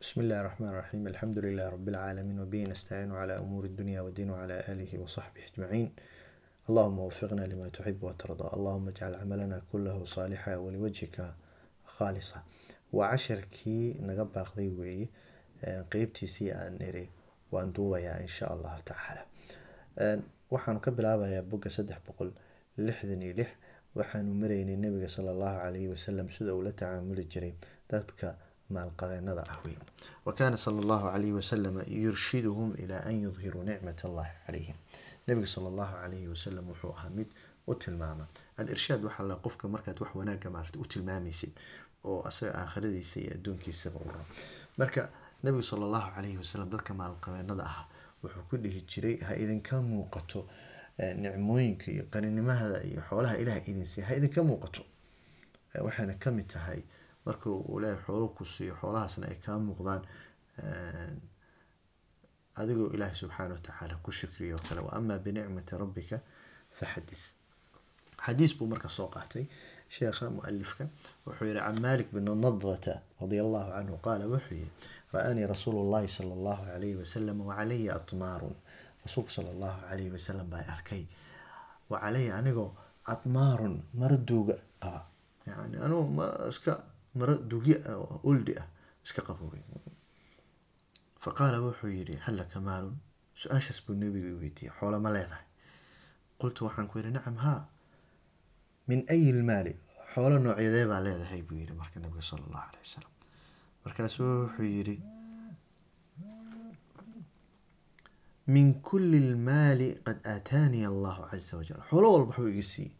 بسم الله الرحمن الرحيم الحمد لله رب العالمين وبه نستعين على أمور الدنيا والدين وعلى آله وصحبه أجمعين اللهم وفقنا لما تحب وترضى اللهم اجعل عملنا كله صالحا ولوجهك خالصا وعشركي نقبع قضي qeybtiisii aan iri waan duubayaa insha allahu tacaala waxaanu ka bilaabayaa bogga saddex boqol lixdan iyo lix waxaanu maraynay nabiga sala allahu calayhi wasalam sida uu la tacaamuli jiray dadka maalqabeenada ah weyn wa kaana sala allahu calayhi wasalam yurshiduhum ilaa an yudhiruu nicmat allahi calayhim nabiga sala allahu calayhi wasalam wuxuu ahaa mid u tilmaama. Al-irshaad waxaa la qofka markaad wax wanaagga maarata u tilmaamaysid oo asaga aakhiradiisa iyo adduunkiisaba u rabo. Marka nabigu sala allahu calayhi wasalam dadka maalqabeenada ah wuxuu ku dhihi jiray ha idinka muuqato nicmooyinka iyo qaninimahada iyo xoolaha ilaah idin siiya ha idinka muuqato. Waxayna ka mid tahay marka uu ilaahay xoolo ku siiyo xoolahaasna ay kaa muuqdaan adigoo ilaahay subxaana watacaala ku shukriyo oo kale. Wa binicmati rabbika faxadith. Xadiis buu marka soo qaatay sheekha mualifka wuxuu yihi can malik bin nadrata radia allahu canhu qaala wuxuu yihi ra'anii llahi sala allahu calayhi wasalam wacalaya atmaarun rasuulka sala allahu calayhi wasalam baa arkay. Wacalaya anigoo atmaarun maro duuga qaba yani ma iska maro duugya oo uldi ah iska qabowey faqaala wuxuu yihi hal laka maalun? Su'aashaas buu nebiga weydiiyey xoolo ma leedahay. Qultu waxaan ku yihi nacam haa. Min ayi lmaali? Xoolo noocyadee baa leedahay buu yihi marka nabiga sala allahu alayh wasalam markaasuu wuxuu yihi min kuli lmaali qad aataaniya allahu caza wajal xoolo walba waxbuu iga siiyey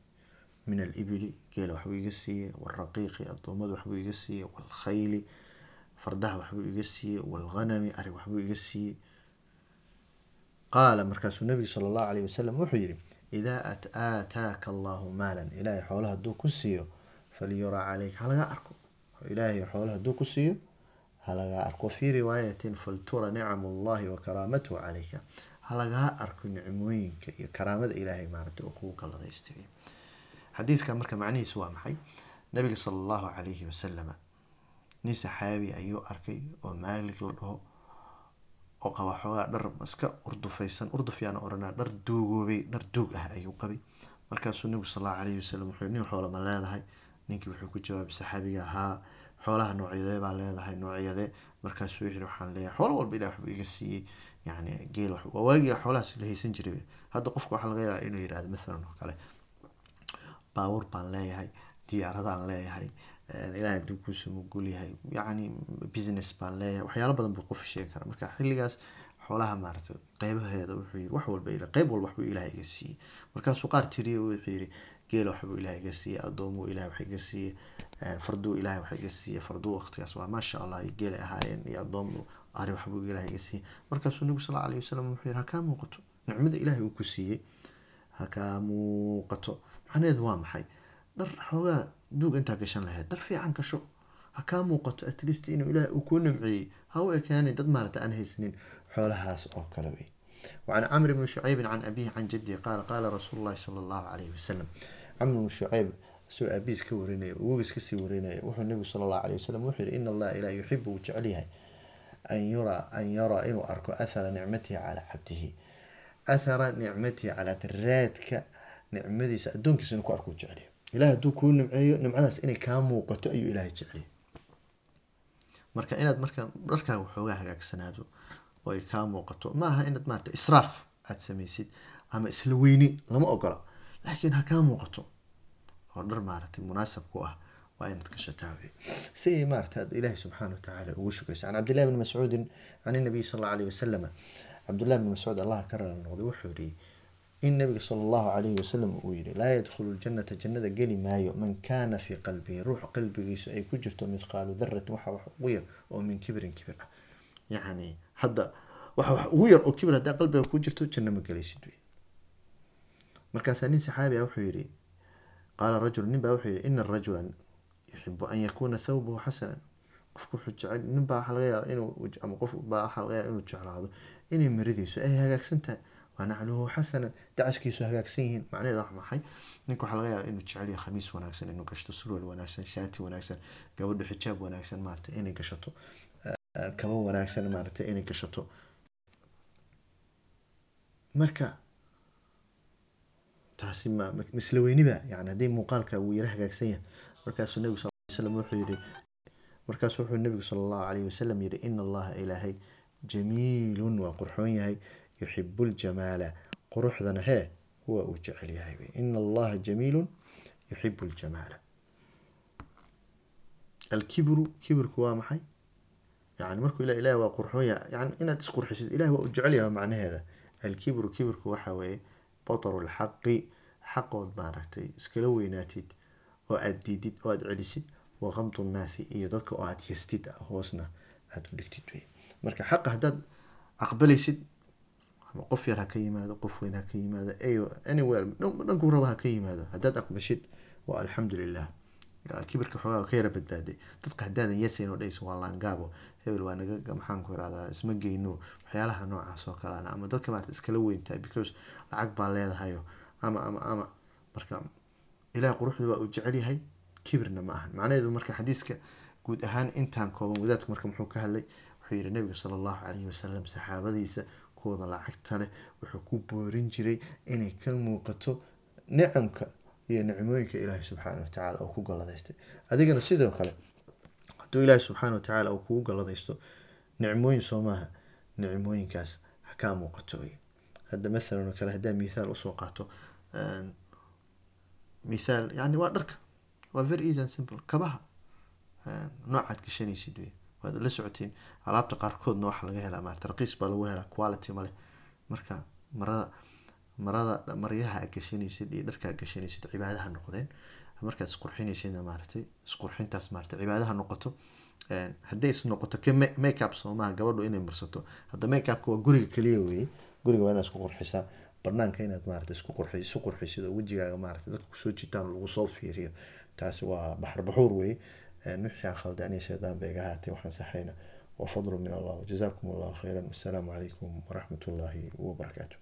min alibili geela waxbuu iga siiyey waalraqiiqi addoommada waxbuu iga siiyey waalkhayli fardaha waxbuu iga siiyey waalghanami arig waxbuu iga siiyey qaala markaasuu nabigu sala allahu alayh wasalam wuxuu yihi idaa aataaka allahu maalan ilaahay xoolo hadduu ku siiyo falyuraa caleyk halaga arko ilaahay xoolo hadduu ku siiyo halagaa arko fii riwaayatin faltura nicam allahi wa karaamatuhu halagaa arko nicmooyinka iyo karaamada ilaahay maarata oo kugu galladaystiray xadiiskan marka macnihiisu waa maxay? Nabiga sala allahu calayhi wasalama nin saxaabi ayuu arkay oo maalik la dhaho oo qaba xoogaa dhar iska urdufaysan urduf yaana oranaa dhar duugoobay dhar duug ah ayuu qabay. Markaasuu nabigu sal allahu calayhi wasalam wuxuu nin xoola ma leedahay? Ninkii wuxuu ku jawaabay saxaabiga haa xoolaha noocyadee baa leedahay noocyadee. Markaasuu yiri waxaan leeyahay xoolo walba ilah waxbuu iga siiyey yani geel waa waagii xoolahaas la haysan jiray. Hadda qofka waxaa laga yaabaa inuu yiraahdo mathalan oo kale baawur baan leeyahay diyaaradaan leeyahay ilaah hadduu kuusumugul yahay yacni business baan leeyahay waxyaalo badan buu qof sheegi kara marka xilligaas xoolaha maaragtay qeybaheeda wuxuu yiri wax walba ila qeyb walba waxbuu ilaah iga siiyey. Markaasuu qaar tiriye wuxuu yiri geel waxbuu ilaah iga siiyey addoomu ilaah wax iga siiyey farduu ilaah wax iga siiyey farduu waqtigaas waa maasha allah geelay ahaayeen iyo addoomu ari waxbuu ilaah iga siiyey markaasuu nabigu sal alayhi wasalam wuxuu yiri hakaa muuqato nicmada ilaahay uu ku siiyey hakaa muuqato macnaheedu waa maxay dhar xoogaa duug intaa gashan lahayd dhar fiican gasho ha kaa muuqato at least inuu ilaah uu kuu nimceeyey ha u ekaanin dad maarata aan haysanin xoolahaas oo kale wey وعن عمرو بن شعيب عن أبيه عن جده قال قال رسول الله صلى الله عليه وسلم عمرو بن شعيب سو أبيس كوريني ووجس كسي وريني وحو النبي صلى الله عليه وسلم وحر إن الله إلا يحب وجعلها أن يرى أن يرى إنه أركو أثر نعمته على عبده athara nicmatii calaa daraadka nicmadiisa addoonkiisa inuu ku arko jecliya ilahay hadduu kuu nimceeyo nimcadaas inay kaa muuqato ayuu ilaahay jecliya marka inaad marka dharkaaga waxoogaa hagaagsanaado oo ay kaa muuqato maaha inaad maarata israaf aada samaysid ama isla weyni lama ogola laakiin ha kaa muuqato oo dhar maarata munaasab ku ah waa inaad gashataa si ay maarata ilaahay subxaana wa ugu shukraysa can cabdillahi bni mascuudin can inabiy sal alla alayh wasalama cabdullahi bni mascuud allah ka rala noqday wuxuu yidhi in nabiga sala allahu calayhi wasalam uu yihi laa yadkhulu ljanata jannada geli maayo. Man kaana fii qalbihi ruux qalbigiisu ay ku jirto mithqaalu daratin waxa wax ugu yar oo min kibirin kibir ah yacni hadda waxa wax ugu yar oo kibir haddaa qalbiga ku jirto janno ma gelaysid wey markaasaa nin saxaabi ah wuxuu yihi qaala rajul nin baa wuxuu yihi ina rajula yuxibu an yakuuna thawbahu xasanan qofku wuxuu jecel nin baa waxaa laga yaaba inuu ama qof baa waxaa laga yaaba inuu jeclaado inay maradiisu ay hagaagsan tahay wanacluhu xasanan dacashkiisu hagaagsan yihiin. Macnaheed wax maxay? Ninka waxaa laga yaaba inuu jecel yahay khamiis wanaagsan inuu gashto surwal wanaagsan shaati wanaagsan gabadhu xijaab wanaagsan maarata inay gashato eh, kaba wanaagsan maaragtay inay gashato. Marka taasi misla weyniba yani haddii muuqaalka uu yara hagaagsan yahay. Markaasuu nebigu sal slam wuxuu yidhi markaas wuxuu nebigu sala allahu calayhi wasalam yidhi ina allaha ilaahay jamiilun waa qurxoon yahay yuxibu ljamaala quruxdana hee huwa uu jecel yahay ina allaha jamiilun yuxibu ljamaala alkibru kibirku waa maxay? Yani markuu ila ilahi waa qurxoon yahay yani inaad isqurxisid ilahi waa uu jecel yahay macnaheeda. Alkibru kibirku waxa weeye bataru lxaqi xaqood maaragtay iskala weynaatid oo aad diidid oo aad celisid wa nnaasi iyo dadka oo aad yastid hoosna aad u dhigtid wey marka xaqa haddaad aqbalaysid ama qof yar ha ka yimaado qof weyn ha ka yimaado anywhere dhan- dhankuu raba ha ka yimaado. Haddaad aqbashid waa alxamdu lilah Ya, kibirka xoogaa ka yara badbaaday. Dadka haddaadan yasayn oo dhayso waa laangaabo. Hebel waa naga maxaan ku irahdaa isma geyno. Waxyaalaha noocaas oo kaleana ama dadka maarata iskala weyntahay because lacag baa leedahayo. Ama ama ama marka ilaah quruxda waa uu jecel yahay kibirna ma ahan. Macnaheedu marka xadiiska guud ahaan intaan kooban wadaadku marka muxuu ka hadlay wuxuu yihi nabiga sala allahu calayhi wasalam saxaabadiisa kuwada lacagta leh wuxuu ku boorin jiray inay ka muuqato nicamka iyo nicmooyinka ilaahay subxaana watacaala uu ku galladaystay adigana sidoo kale hadduu ilaahay subxaana watacaala uu kugu galladaysto nicmooyin soo nicmooyinkaas ha muuqato wey hadda mathalan oo kale haddaa mithaal u soo qaato mithaal yani waa dharka waa very easy and simple kabaha noocaad gashanaysid wey waad la socotiin. Alaabta qaarkoodna waxa laga helaa maarata raqiis baa lagu helaa quality male marka marada marada maryaha aad gashanaysid iyo dharka gashanaysid cibaadaha noqdeen. Markaad isqurxinaysidna maaragtay isqurxintaas maaragtay cibaadaha noqoto hadday is noqoto ma- makeup soo maaha gabadhu inay marsato. Hadda makeupka waa guriga kaliya weeye. Guriga waa inaad isku qurxisaa. Banaanka inaad maarata isu qurxisid oo wejigaaga maarata dadka ku soo jitaan lagu soo fiiriyo. Taasi waa baxar baxuur wixii aan khalday aniga shaydaan bay iga ahaatay waxaan saxayna. Wa fadlu min allah jazaakum allahu khayran wassalaamu calaykum waraxmat ullaahi wabarakaatu